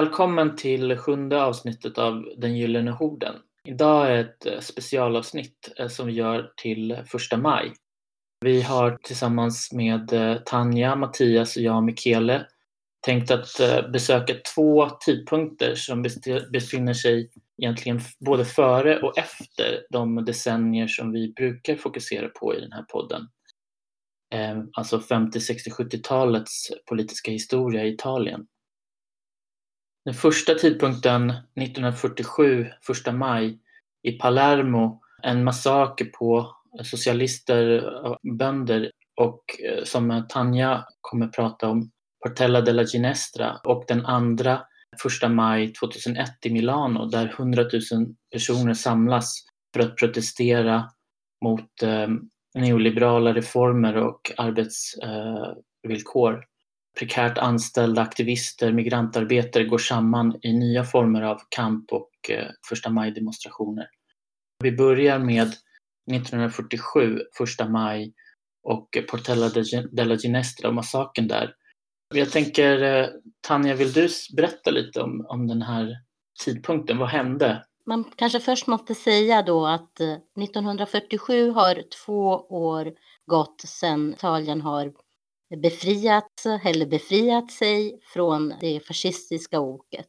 Välkommen till sjunde avsnittet av Den gyllene horden. Idag är ett eh, specialavsnitt eh, som vi gör till första maj. Vi har tillsammans med eh, Tanja, Mattias och jag, Michele, tänkt att besöka två tidpunkter som befinner sig egentligen både före och efter de decennier som vi brukar fokusera på i den här podden. Alltså 50, 60, 70-talets politiska historia i Italien. Den första tidpunkten 1947, 1 maj, i Palermo, en massaker på socialister och bönder och eh, som Tanja kommer prata om, Portella della Ginestra och den andra 1 maj 2001 i Milano där 100 000 personer samlas för att protestera mot eh, neoliberala reformer och arbetsvillkor eh, prekärt anställda aktivister, migrantarbetare går samman i nya former av kamp och eh, första maj-demonstrationer. Vi börjar med 1947, första maj och Portella della Ginestra och massakern där. Jag tänker, eh, Tanja, vill du berätta lite om, om den här tidpunkten? Vad hände? Man kanske först måste säga då att eh, 1947 har två år gått sedan Italien har befriat eller befriat sig från det fascistiska oket.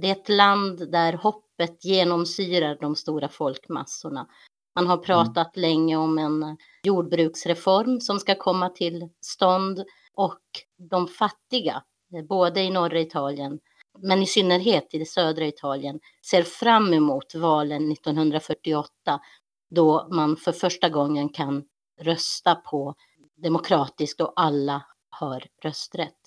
Det är ett land där hoppet genomsyrar de stora folkmassorna. Man har mm. pratat mm. länge om en jordbruksreform som ska komma till stånd och de fattiga, både i norra Italien men i synnerhet i det södra Italien, ser fram emot valen 1948 då man för första gången kan rösta på demokratiskt och alla har rösträtt.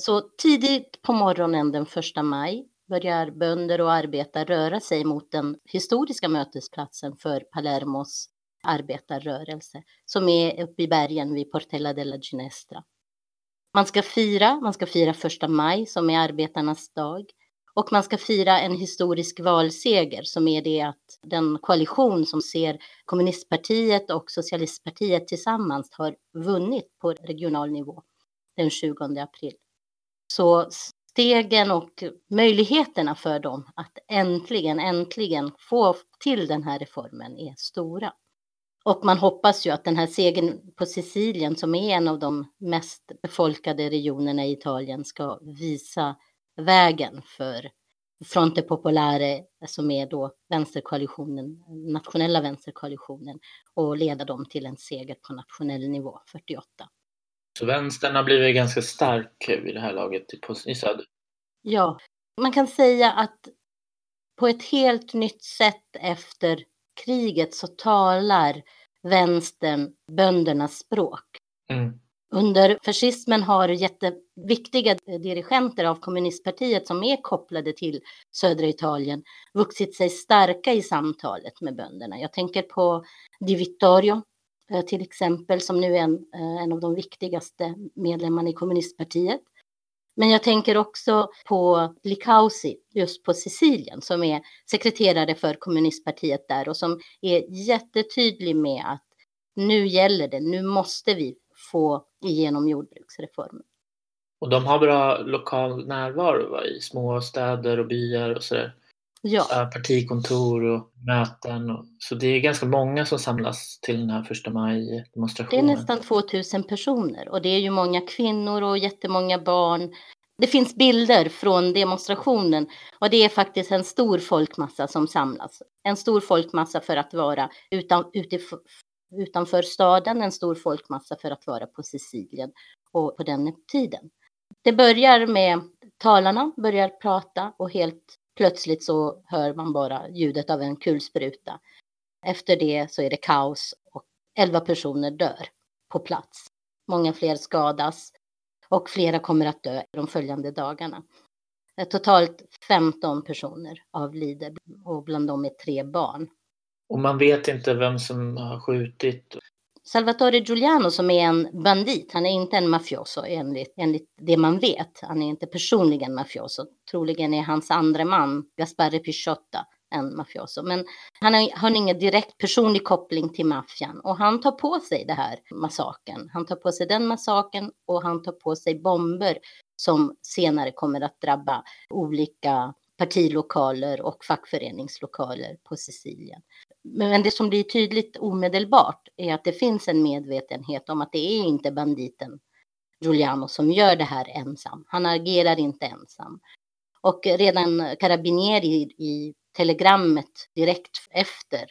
Så tidigt på morgonen den första maj börjar bönder och arbetare röra sig mot den historiska mötesplatsen för Palermos arbetarrörelse som är uppe i bergen vid Portella della Ginestra. Man ska fira, man ska fira första maj som är arbetarnas dag och man ska fira en historisk valseger som är det att den koalition som ser kommunistpartiet och socialistpartiet tillsammans har vunnit på regional nivå den 20 april. Så stegen och möjligheterna för dem att äntligen, äntligen få till den här reformen är stora. Och man hoppas ju att den här segern på Sicilien, som är en av de mest befolkade regionerna i Italien, ska visa vägen för Fronte Popolare, som är då vänsterkoalitionen, nationella vänsterkoalitionen, och leda dem till en seger på nationell nivå 48. Så vänstern har blivit ganska stark vid det här laget i söder? Ja, man kan säga att på ett helt nytt sätt efter kriget så talar vänstern böndernas språk. Mm. Under fascismen har jätteviktiga dirigenter av kommunistpartiet som är kopplade till södra Italien vuxit sig starka i samtalet med bönderna. Jag tänker på Di Vittorio eh, till exempel som nu är en, eh, en av de viktigaste medlemmarna i kommunistpartiet. Men jag tänker också på Licausi, just på Sicilien, som är sekreterare för kommunistpartiet där och som är jättetydlig med att nu gäller det, nu måste vi få igenom jordbruksreformen. Och de har bra lokal närvaro va? i små städer och byar och sådär. Ja. Partikontor och möten. Och, så det är ganska många som samlas till den här första maj-demonstrationen. Det är nästan 2000 personer och det är ju många kvinnor och jättemånga barn. Det finns bilder från demonstrationen och det är faktiskt en stor folkmassa som samlas. En stor folkmassa för att vara utan, utif utanför staden, en stor folkmassa för att vara på Sicilien och på den tiden. Det börjar med talarna börjar prata och helt plötsligt så hör man bara ljudet av en kulspruta. Efter det så är det kaos och elva personer dör på plats. Många fler skadas och flera kommer att dö de följande dagarna. Totalt 15 personer avlider och bland dem är tre barn. Och man vet inte vem som har skjutit. Salvatore Giuliano som är en bandit, han är inte en mafioso enligt, enligt det man vet. Han är inte personligen mafioso. Troligen är hans andra man, Gaspare Pisciotta, en mafioso. Men han har, har ingen direkt personlig koppling till maffian och han tar på sig det här massaken. Han tar på sig den massaken och han tar på sig bomber som senare kommer att drabba olika partilokaler och fackföreningslokaler på Sicilien. Men det som blir tydligt omedelbart är att det finns en medvetenhet om att det är inte banditen Giuliano som gör det här ensam. Han agerar inte ensam. Och redan Carabinieri i telegrammet direkt efter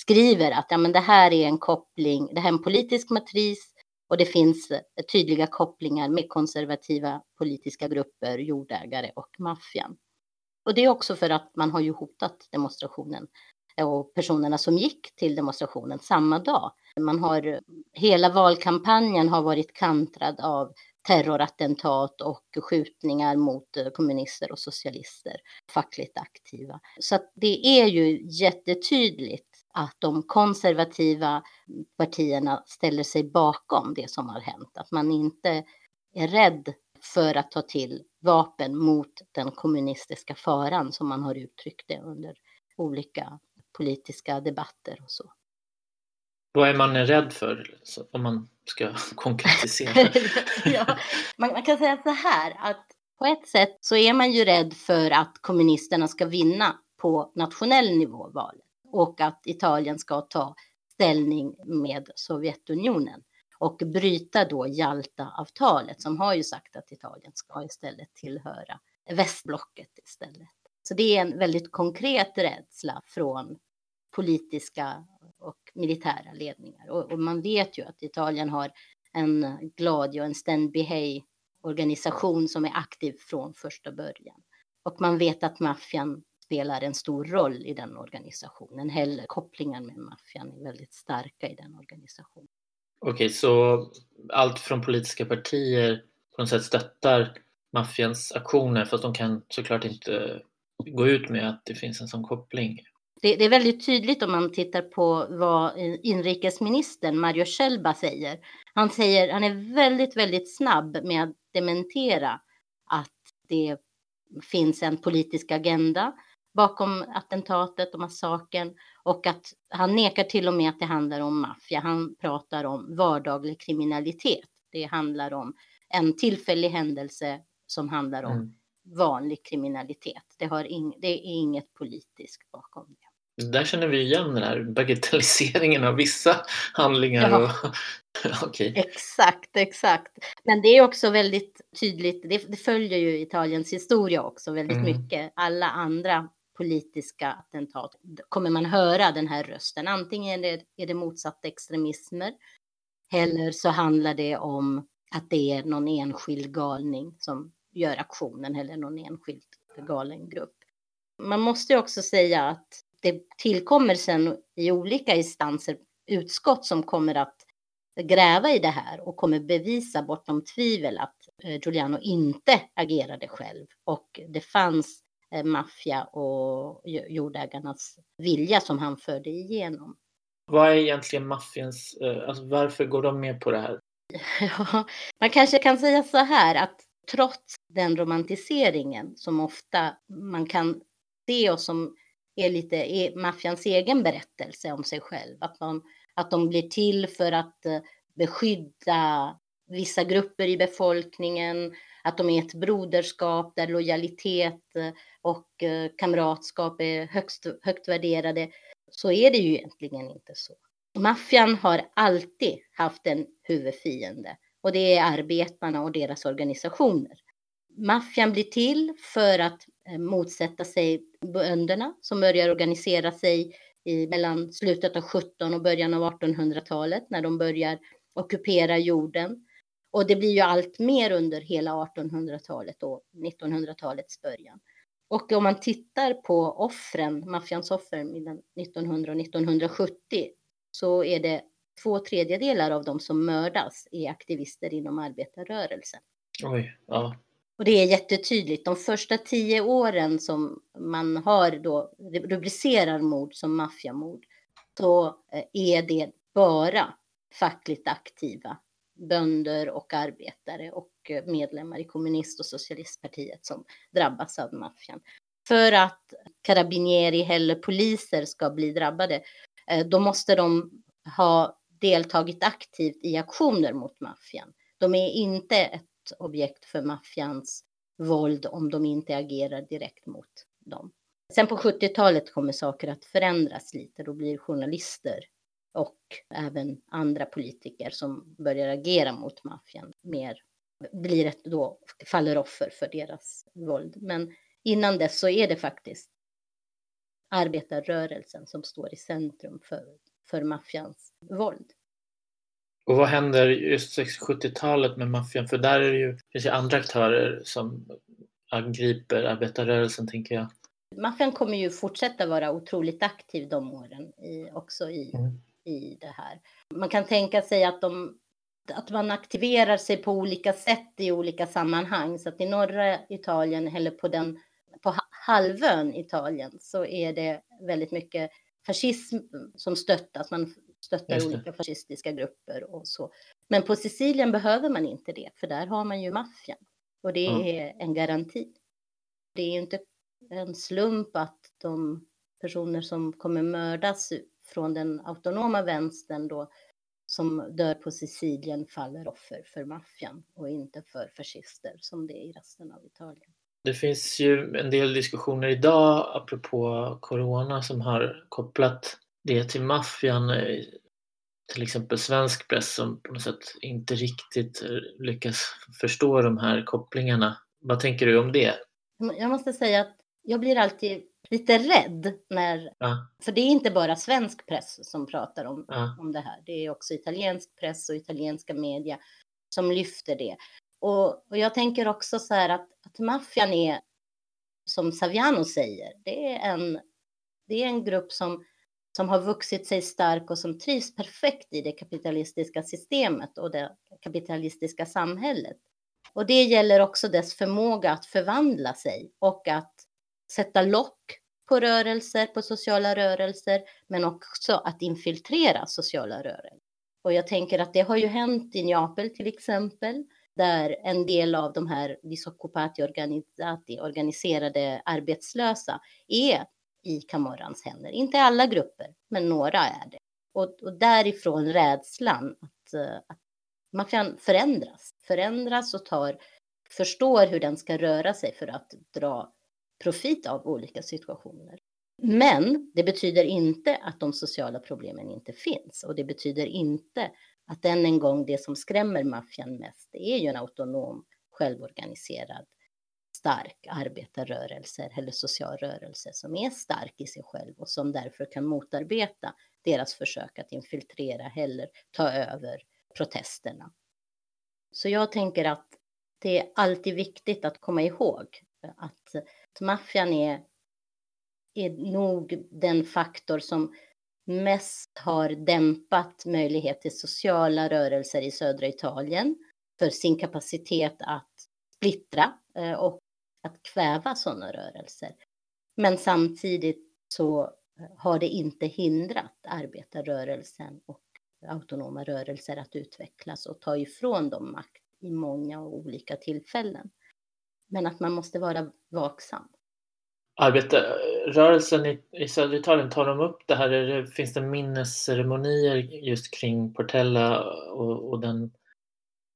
skriver att ja, men det här är en koppling, det här är en politisk matris och det finns eh, tydliga kopplingar med konservativa politiska grupper, jordägare och maffian. Och det är också för att man har ju hotat demonstrationen och personerna som gick till demonstrationen samma dag. Man har, hela valkampanjen har varit kantrad av terrorattentat och skjutningar mot eh, kommunister och socialister, fackligt aktiva. Så det är ju jättetydligt att de konservativa partierna ställer sig bakom det som har hänt, att man inte är rädd för att ta till vapen mot den kommunistiska faran som man har uttryckt det under olika politiska debatter och så. Vad är man rädd för om man ska konkretisera? ja, man, man, kan säga så här att på ett sätt så är man ju rädd för att kommunisterna ska vinna på nationell nivå valet och att Italien ska ta ställning med Sovjetunionen och bryta då Jalta-avtalet som har ju sagt att Italien ska istället tillhöra västblocket istället. Så det är en väldigt konkret rädsla från politiska och militära ledningar. Och, och man vet ju att Italien har en Gladio, en Stand Behave organisation som är aktiv från första början. Och man vet att maffian spelar en stor roll i den organisationen. Heller kopplingen med maffian är väldigt starka i den organisationen. Okej, okay, så allt från politiska partier på något sätt stöttar maffians aktioner fast de kan såklart inte gå ut med att det finns en sån koppling. Det, det, är väldigt tydligt om man tittar på vad inrikesministern Mario Scelba säger. Han säger, han är väldigt, väldigt snabb med att dementera att det finns en politisk agenda bakom attentatet och massakern och att han nekar till och med att det handlar om maffia. Han pratar om vardaglig kriminalitet. Det handlar om en tillfällig händelse som handlar om mm. Vanlig kriminalitet. Det, har in, det är inget politiskt bakom det. Där känner vi igen den här bagatelliseringen av vissa handlingar. Ja. Och... okay. Exakt, exakt. Men det är också väldigt tydligt, det, det följer ju Italiens historia också väldigt mm. mycket. Alla andra politiska attentat kommer man höra den här rösten. Antingen är det, är det motsatta extremismer eller så handlar det om att det är någon enskild galning som gör aktionen eller någon enskild galen grupp. Man måste också säga att det tillkommer sen i olika instanser utskott som kommer att gräva i det här och kommer bevisa bortom tvivel att eh, Giuliano inte agerade själv och det fanns eh, maffia och jordägarnas vilja som han förde igenom. Vad är egentligen maffians, eh, alltså varför går de med på det här? Ja, man kanske kan säga så här att trots den romantiseringen som ofta man kan se och som är lite är maffians egen berättelse om sig själv. Att de, att de blir till för att eh, beskydda vissa grupper i befolkningen, att de är ett broderskap där lojalitet eh, och eh, kamratskap är högst, högt värderade, så är det ju egentligen inte så. Maffian har alltid haft en huvudfiende och det är arbetarna och deras organisationer. Maffian blir till för att eh, motsätta sig bönderna som börjar organisera sig i mellan slutet av 17 och början av 1800-talet när de börjar ockupera jorden. Och det blir ju allt mer under hela 1800-talet och 1900-talets början. Och om man tittar på offren, maffians offer mellan 1900 och 1970 så är det två tredjedelar av dem som mördas är aktivister inom arbetarrörelsen. Oj, ja. Och det är jättetydligt. De första tio åren som man har då rubricerar mord som maffiamord så eh, är det bara fackligt aktiva bönder och arbetare och eh, medlemmar i kommunist och socialistpartiet som drabbas av maffian. För att carabinieri eller poliser ska bli drabbade, eh, då måste de ha deltagit aktivt i aktioner mot maffian. De är inte ett objekt för maffians våld om de inte agerar direkt mot dem. Sen på 70-talet kommer saker att förändras lite. Då blir journalister och även andra politiker som börjar agera mot maffian mer blir ett, då faller offer för deras våld. Men innan dess så är det faktiskt arbetarrörelsen som står i centrum för, för maffians våld. Och vad händer just 60-70-talet med maffian? För där är det ju finns ju andra aktörer som angriper arbetarrörelsen, tänker jag. Maffian kommer ju fortsätta vara otroligt aktiv de åren i, också i, mm. i det här. Man kan tänka sig att, de, att man aktiverar sig på olika sätt i olika sammanhang. Så att i norra Italien eller på, den, på halvön Italien så är det väldigt mycket fascism som stöttas. Man stöttar olika fascistiska grupper och så. Men på Sicilien behöver man inte det, för där har man ju maffian. Och det mm. är en garanti. Det är inte en slump att de personer som kommer mördas från den autonoma vänstern då som dör på Sicilien faller offer för maffian och inte för fascister som det är i resten av Italien. Det finns ju en del diskussioner idag apropå corona som har kopplat det till maffian. Till exempel svensk press som på något sätt inte riktigt lyckas förstå de här kopplingarna. Vad tänker du om det? Jag måste säga att jag blir alltid lite rädd när, ja. för det är inte bara svensk press som pratar om, ja. om det här. Det är också italiensk press och italienska media som lyfter det. Och, och jag tänker också så här att, att maffian är, som Saviano säger, det är en, det är en grupp som, som har vuxit sig stark och som trivs perfekt i det kapitalistiska systemet och det kapitalistiska samhället. Och det gäller också dess förmåga att förvandla sig och att sätta lock på rörelser, på sociala rörelser, men också att infiltrera sociala rörelser. Och jag tänker att det har ju hänt i Neapel till exempel, där en del av de här disoccupati organiserade arbetslösa, är i Camorrans händer. Inte alla grupper, men några är det. Och, och därifrån rädslan att, eh, att maffian förändras, förändras och tar, förstår hur den ska röra sig för att dra profit av olika situationer. Men det betyder inte att de sociala problemen inte finns och det betyder inte att än en gång det som skrämmer maffian mest är ju en autonom, självorganiserad, stark arbetarrörelse eller social rörelse som är stark i sig själv och som därför kan motarbeta deras försök att infiltrera eller ta över protesterna. Så jag tänker att det är alltid viktigt att komma ihåg att maffian är, är nog den faktor som mest har dämpat möjlighet till sociala rörelser i södra Italien för sin kapacitet att splittra eh, och att kväva sådana rörelser. Men samtidigt så eh, har det inte hindrat arbetarrörelsen och autonoma rörelser att utvecklas och ta ifrån dem makt i många olika tillfällen. Men att man måste vara vaksam. Arbetarrörelsen i, i södra Italien, tar de upp det här? Det, finns det minnesceremonier just kring Portella och, och den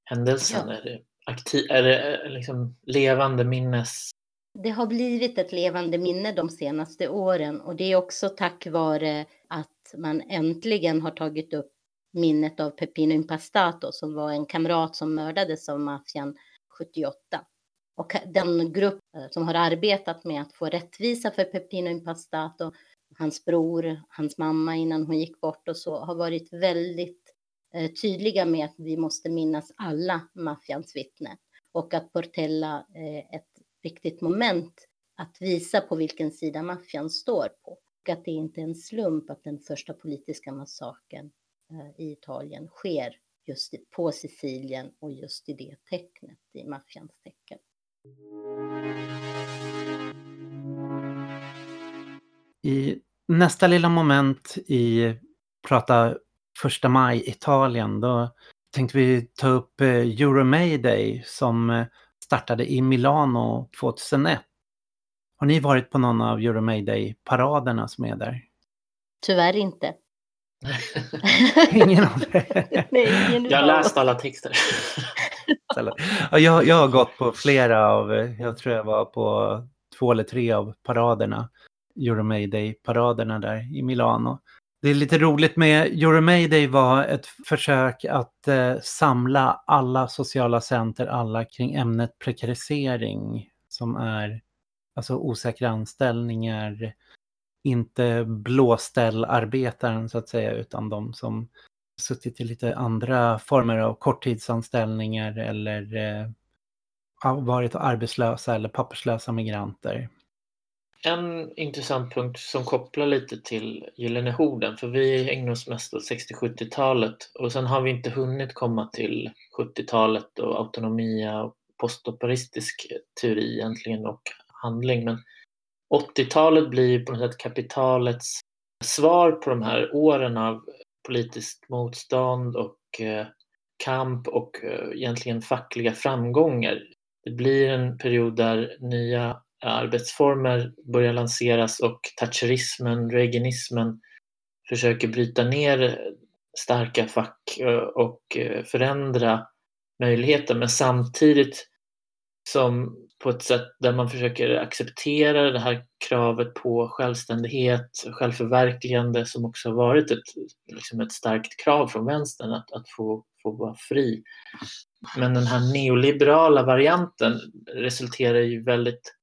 händelsen? Ja. Är det, aktiv, är det liksom levande minnes? Det har blivit ett levande minne de senaste åren och det är också tack vare att man äntligen har tagit upp minnet av Peppino Impastato som var en kamrat som mördades av maffian 78. Och den grupp eh, som har arbetat med att få rättvisa för Peppino Impastato, hans bror, hans mamma innan hon gick bort och så, har varit väldigt eh, tydliga med att vi måste minnas alla maffians vittnen och att Portella är ett viktigt moment att visa på vilken sida maffian står på. Och att det inte är en slump att den första politiska massakern eh, i Italien sker just på Sicilien och just i det tecknet, i maffians tecken. I nästa lilla moment i Prata första maj Italien, då tänkte vi ta upp eh, Euro Mayday som eh, startade i Milano 2001. Har ni varit på någon av Euro Mayday-paraderna som är där? Tyvärr inte. ingen av det? Nej, ingen Jag har läst alla texter. jag, jag har gått på flera av, jag tror jag var på två eller tre av paraderna. Euromayday-paraderna där i Milano. Det är lite roligt med Euromayday var ett försök att eh, samla alla sociala center, alla kring ämnet prekarisering som är alltså osäkra anställningar, inte blåställarbetaren så att säga, utan de som suttit i lite andra former av korttidsanställningar eller eh, varit arbetslösa eller papperslösa migranter. En intressant punkt som kopplar lite till Gyllene Horden, för vi ägnar oss mest åt 60-70-talet och sen har vi inte hunnit komma till 70-talet och autonomia och postoperistisk teori egentligen och handling. Men 80-talet blir på något sätt kapitalets svar på de här åren av politiskt motstånd och eh, kamp och eh, egentligen fackliga framgångar. Det blir en period där nya arbetsformer börjar lanseras och thatcherismen, reaganismen försöker bryta ner starka fack eh, och förändra möjligheter men samtidigt som på ett sätt där man försöker acceptera det här kravet på självständighet, självförverkligande som också har varit ett, liksom ett starkt krav från vänstern att, att få, få vara fri. Men den här neoliberala varianten resulterar i väldigt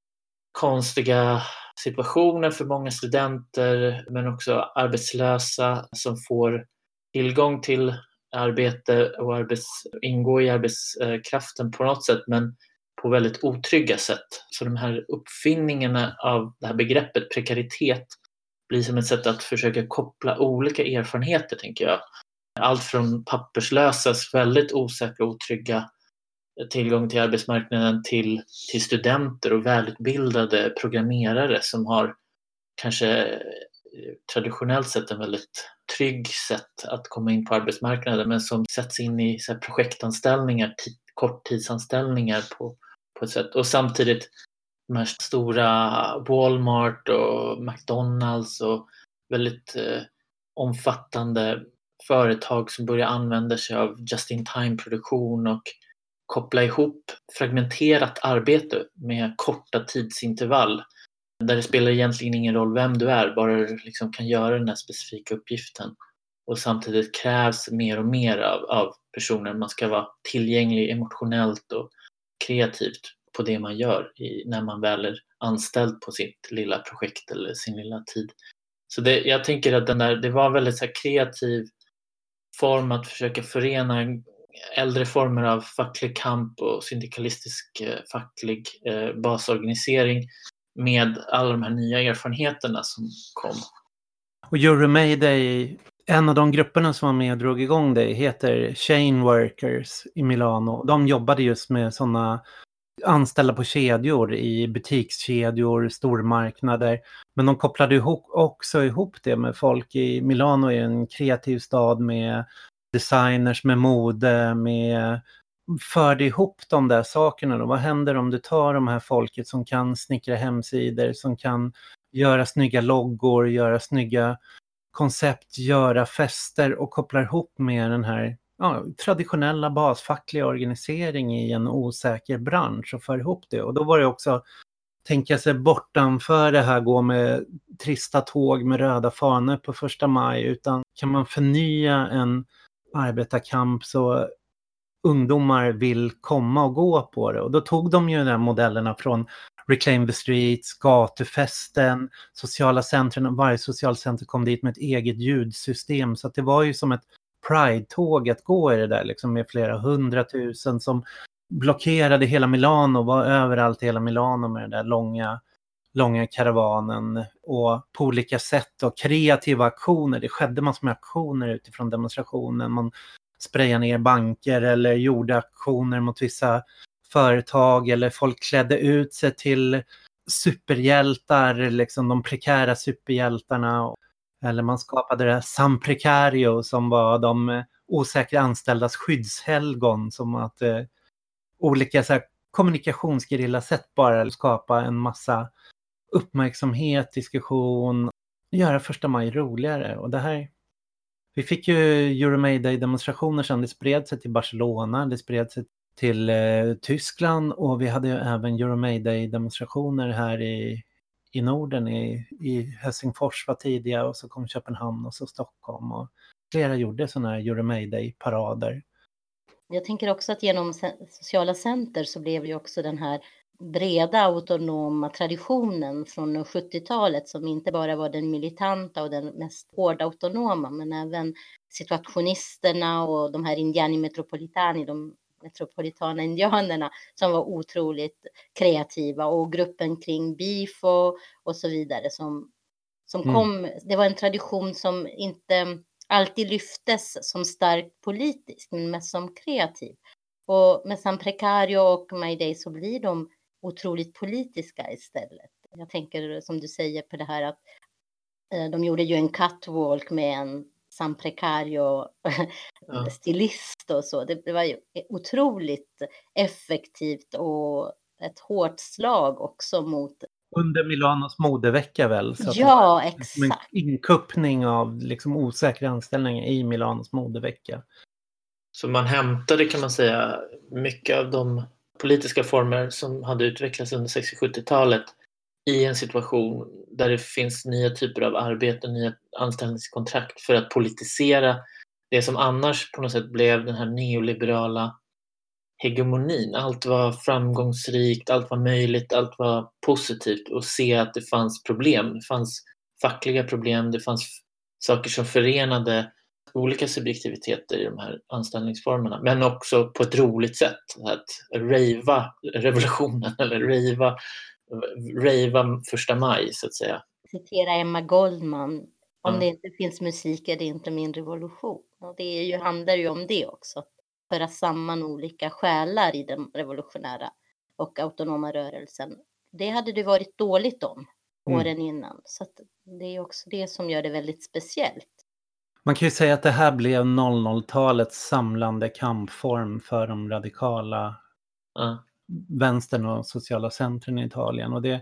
konstiga situationer för många studenter men också arbetslösa som får tillgång till arbete och arbets, ingå i arbetskraften på något sätt men på väldigt otrygga sätt. Så de här uppfinningarna av det här begreppet prekaritet blir som ett sätt att försöka koppla olika erfarenheter, tänker jag. Allt från papperslösas väldigt osäkra och otrygga tillgång till arbetsmarknaden till, till studenter och välutbildade programmerare som har kanske eh, traditionellt sett en väldigt trygg sätt att komma in på arbetsmarknaden men som sätts in i så projektanställningar, korttidsanställningar på på ett sätt. Och samtidigt de här stora Walmart och McDonalds och väldigt eh, omfattande företag som börjar använda sig av just-in-time-produktion och koppla ihop fragmenterat arbete med korta tidsintervall där det spelar egentligen ingen roll vem du är, bara du liksom kan göra den här specifika uppgiften. Och samtidigt krävs mer och mer av, av personen. Man ska vara tillgänglig emotionellt och kreativt på det man gör i, när man väl är anställd på sitt lilla projekt eller sin lilla tid. Så det, jag tänker att den där, det var en väldigt så kreativ form att försöka förena äldre former av facklig kamp och syndikalistisk eh, facklig eh, basorganisering med alla de här nya erfarenheterna som kom. Och Euromayday en av de grupperna som var med och drog igång det heter Chain Workers i Milano. De jobbade just med sådana anställda på kedjor i butikskedjor, stormarknader. Men de kopplade ihop, också ihop det med folk i Milano är en kreativ stad med designers, med mode, med förde ihop de där sakerna då. Vad händer om du tar de här folket som kan snickra hemsidor, som kan göra snygga loggor, göra snygga koncept göra fester och kopplar ihop med den här ja, traditionella basfackliga organisering i en osäker bransch och för ihop det. Och då var det också tänka sig bortanför det här gå med trista tåg med röda fanor på första maj utan kan man förnya en arbetarkamp så ungdomar vill komma och gå på det. Och då tog de ju de här modellerna från Reclaim the Streets, gatufesten, sociala centren. Varje socialcenter kom dit med ett eget ljudsystem. Så att det var ju som ett Pride-tåg att gå i det där liksom med flera hundratusen som blockerade hela Milano, var överallt i hela Milano med den där långa, långa karavanen och på olika sätt och kreativa aktioner. Det skedde massor med aktioner utifrån demonstrationen. Man sprayade ner banker eller gjorde aktioner mot vissa företag eller folk klädde ut sig till superhjältar, liksom de prekära superhjältarna. Eller man skapade det här San Precario som var de eh, osäkra anställdas skyddshelgon som att eh, olika så här, kommunikationsgerillasätt bara skapa en massa uppmärksamhet, diskussion, göra första maj roligare. Och det här, vi fick ju Euromayday-demonstrationer sen, det spred sig till Barcelona, det spred sig till eh, Tyskland och vi hade ju även Euromayday-demonstrationer här i, i Norden. I, I Helsingfors var tidiga och så kom Köpenhamn och så Stockholm. Och flera gjorde sådana här Euromayday-parader. Jag tänker också att genom sociala center så blev ju också den här breda autonoma traditionen från 70-talet som inte bara var den militanta och den mest hårda autonoma men även situationisterna och de här indiani metropolitani, de metropolitana indianerna som var otroligt kreativa och gruppen kring Bifo och så vidare som, som mm. kom. Det var en tradition som inte alltid lyftes som starkt politisk men mest som kreativ. Och med San Precario och Mayday så blir de otroligt politiska istället. Jag tänker som du säger på det här att eh, de gjorde ju en catwalk med en San Precario ja. stilist och så. Det, det, var ju otroligt effektivt och ett hårt slag också mot under Milanos modevecka väl? Så ja, exakt. En inkuppning av liksom osäkra anställningar i Milanos modevecka. Så man hämtade kan man säga mycket av de politiska former som hade utvecklats under 60-70-talet i en situation där det finns nya typer av arbeten, nya anställningskontrakt för att politisera det som annars på något sätt blev den här neoliberala hegemonin. Allt var framgångsrikt, allt var möjligt, allt var positivt och se att det fanns problem. Det fanns fackliga problem, det fanns saker som förenade olika subjektiviteter i de här anställningsformerna, men också på ett roligt sätt. Att rejva revolutionen eller rejva rava första maj, så att säga. Citera Emma Goldman. Om mm. det inte finns musik är det inte min revolution. Och det är ju, handlar ju om det också. Föra samman olika själar i den revolutionära och autonoma rörelsen. Det hade det varit dåligt om mm. åren mm. innan. Så det är också det som gör det väldigt speciellt. Man kan ju säga att det här blev 00-talets samlande kampform för de radikala mm vänstern och sociala centren i Italien. Och det,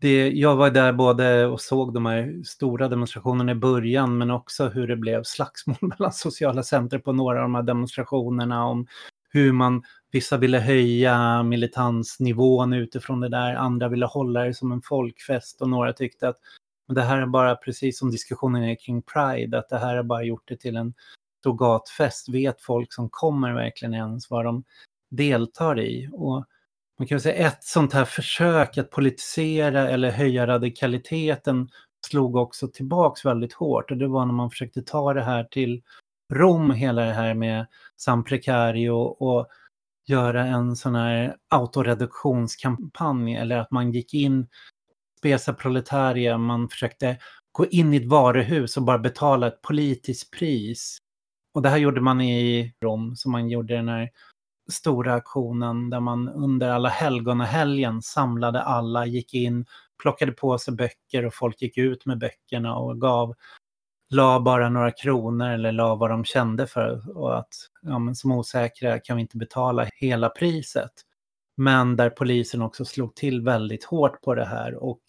det, jag var där både och såg de här stora demonstrationerna i början men också hur det blev slagsmål mellan sociala center på några av de här demonstrationerna om hur man, vissa ville höja militansnivån utifrån det där, andra ville hålla det som en folkfest och några tyckte att det här är bara precis som diskussionen är kring Pride, att det här har bara gjort det till en stor gatfest. Vet folk som kommer verkligen ens vad de deltar i? Och man kan säga ett sånt här försök att politisera eller höja radikaliteten slog också tillbaks väldigt hårt och det var när man försökte ta det här till Rom, hela det här med San Precario och göra en sån här autoreduktionskampanj eller att man gick in Spesa Proletaria, man försökte gå in i ett varuhus och bara betala ett politiskt pris. Och det här gjorde man i Rom, så man gjorde den här stora aktionen där man under alla helgon och helgen samlade alla, gick in, plockade på sig böcker och folk gick ut med böckerna och gav, la bara några kronor eller la vad de kände för och att ja, men som osäkra kan vi inte betala hela priset. Men där polisen också slog till väldigt hårt på det här och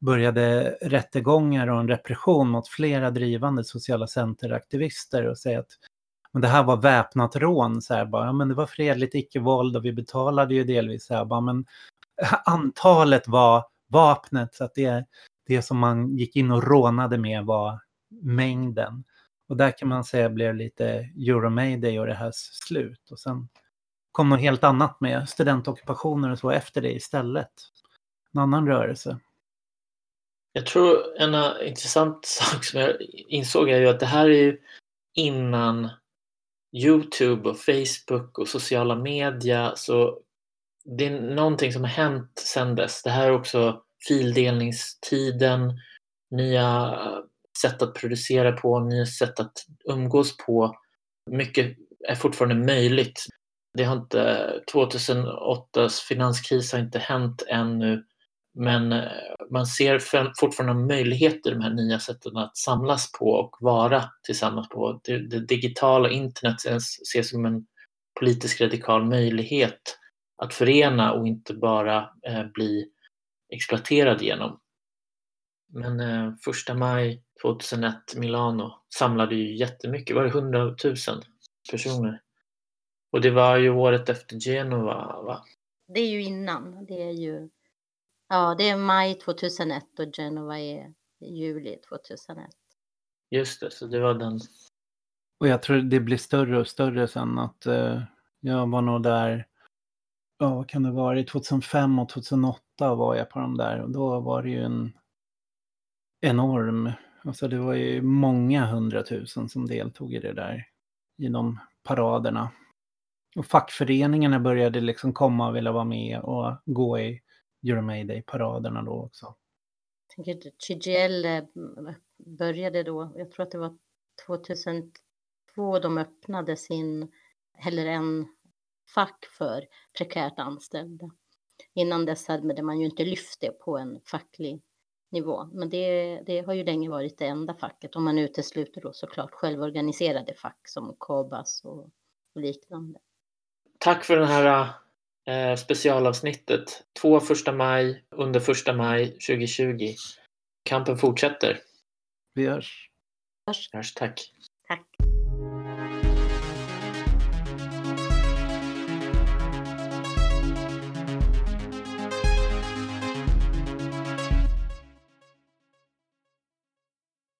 började rättegångar och en repression mot flera drivande sociala centeraktivister och säga att men det här var väpnat rån. Så här, bara, ja, men det var fredligt icke-våld och vi betalade ju delvis. Så här, bara, men antalet var vapnet så att det, det som man gick in och rånade med var mängden. Och där kan man säga blev lite Euromayday och det här slut. Och sen kom något helt annat med studentockupationer och så efter det istället. En annan rörelse. Jag tror en eh, intressant sak som jag insåg är ju att det här är ju innan Youtube och Facebook och sociala media så det är någonting som har hänt sedan dess. Det här är också fildelningstiden, nya sätt att producera på, nya sätt att umgås på. Mycket är fortfarande möjligt. Det har inte, 2008s finanskris har inte hänt ännu, men eh, man ser fortfarande möjligheter, de här nya sätten att samlas på och vara tillsammans på. Det, det digitala internet ses som en politisk radikal möjlighet att förena och inte bara eh, bli exploaterad genom. Men eh, första maj 2001, Milano, samlade ju jättemycket, var det 100 000 personer? Och det var ju året efter Genova, va? Det är ju innan. Det är ju ja, det är maj 2001 och Genova är juli 2001. Just det, så det var den. Och jag tror det blir större och större sen att eh, jag var nog där, ja vad kan det vara, 2005 och 2008 var jag på de där och då var det ju en enorm, alltså det var ju många hundratusen som deltog i det där, i de paraderna. Och fackföreningarna började liksom komma och vilja vara med och gå i Euromayday-paraderna då också. Jag tänker att TGL eh, började då, jag tror att det var 2002 de öppnade sin, eller en fack för prekärt anställda. Innan dess hade man ju inte lyft det på en facklig nivå. Men det, det har ju länge varit det enda facket, om man utesluter då såklart självorganiserade fack som KOBAS och, och liknande. Tack för det här eh, specialavsnittet. Två första maj under första maj 2020. Kampen fortsätter. Vi hörs. Hörs. Hörs, tack.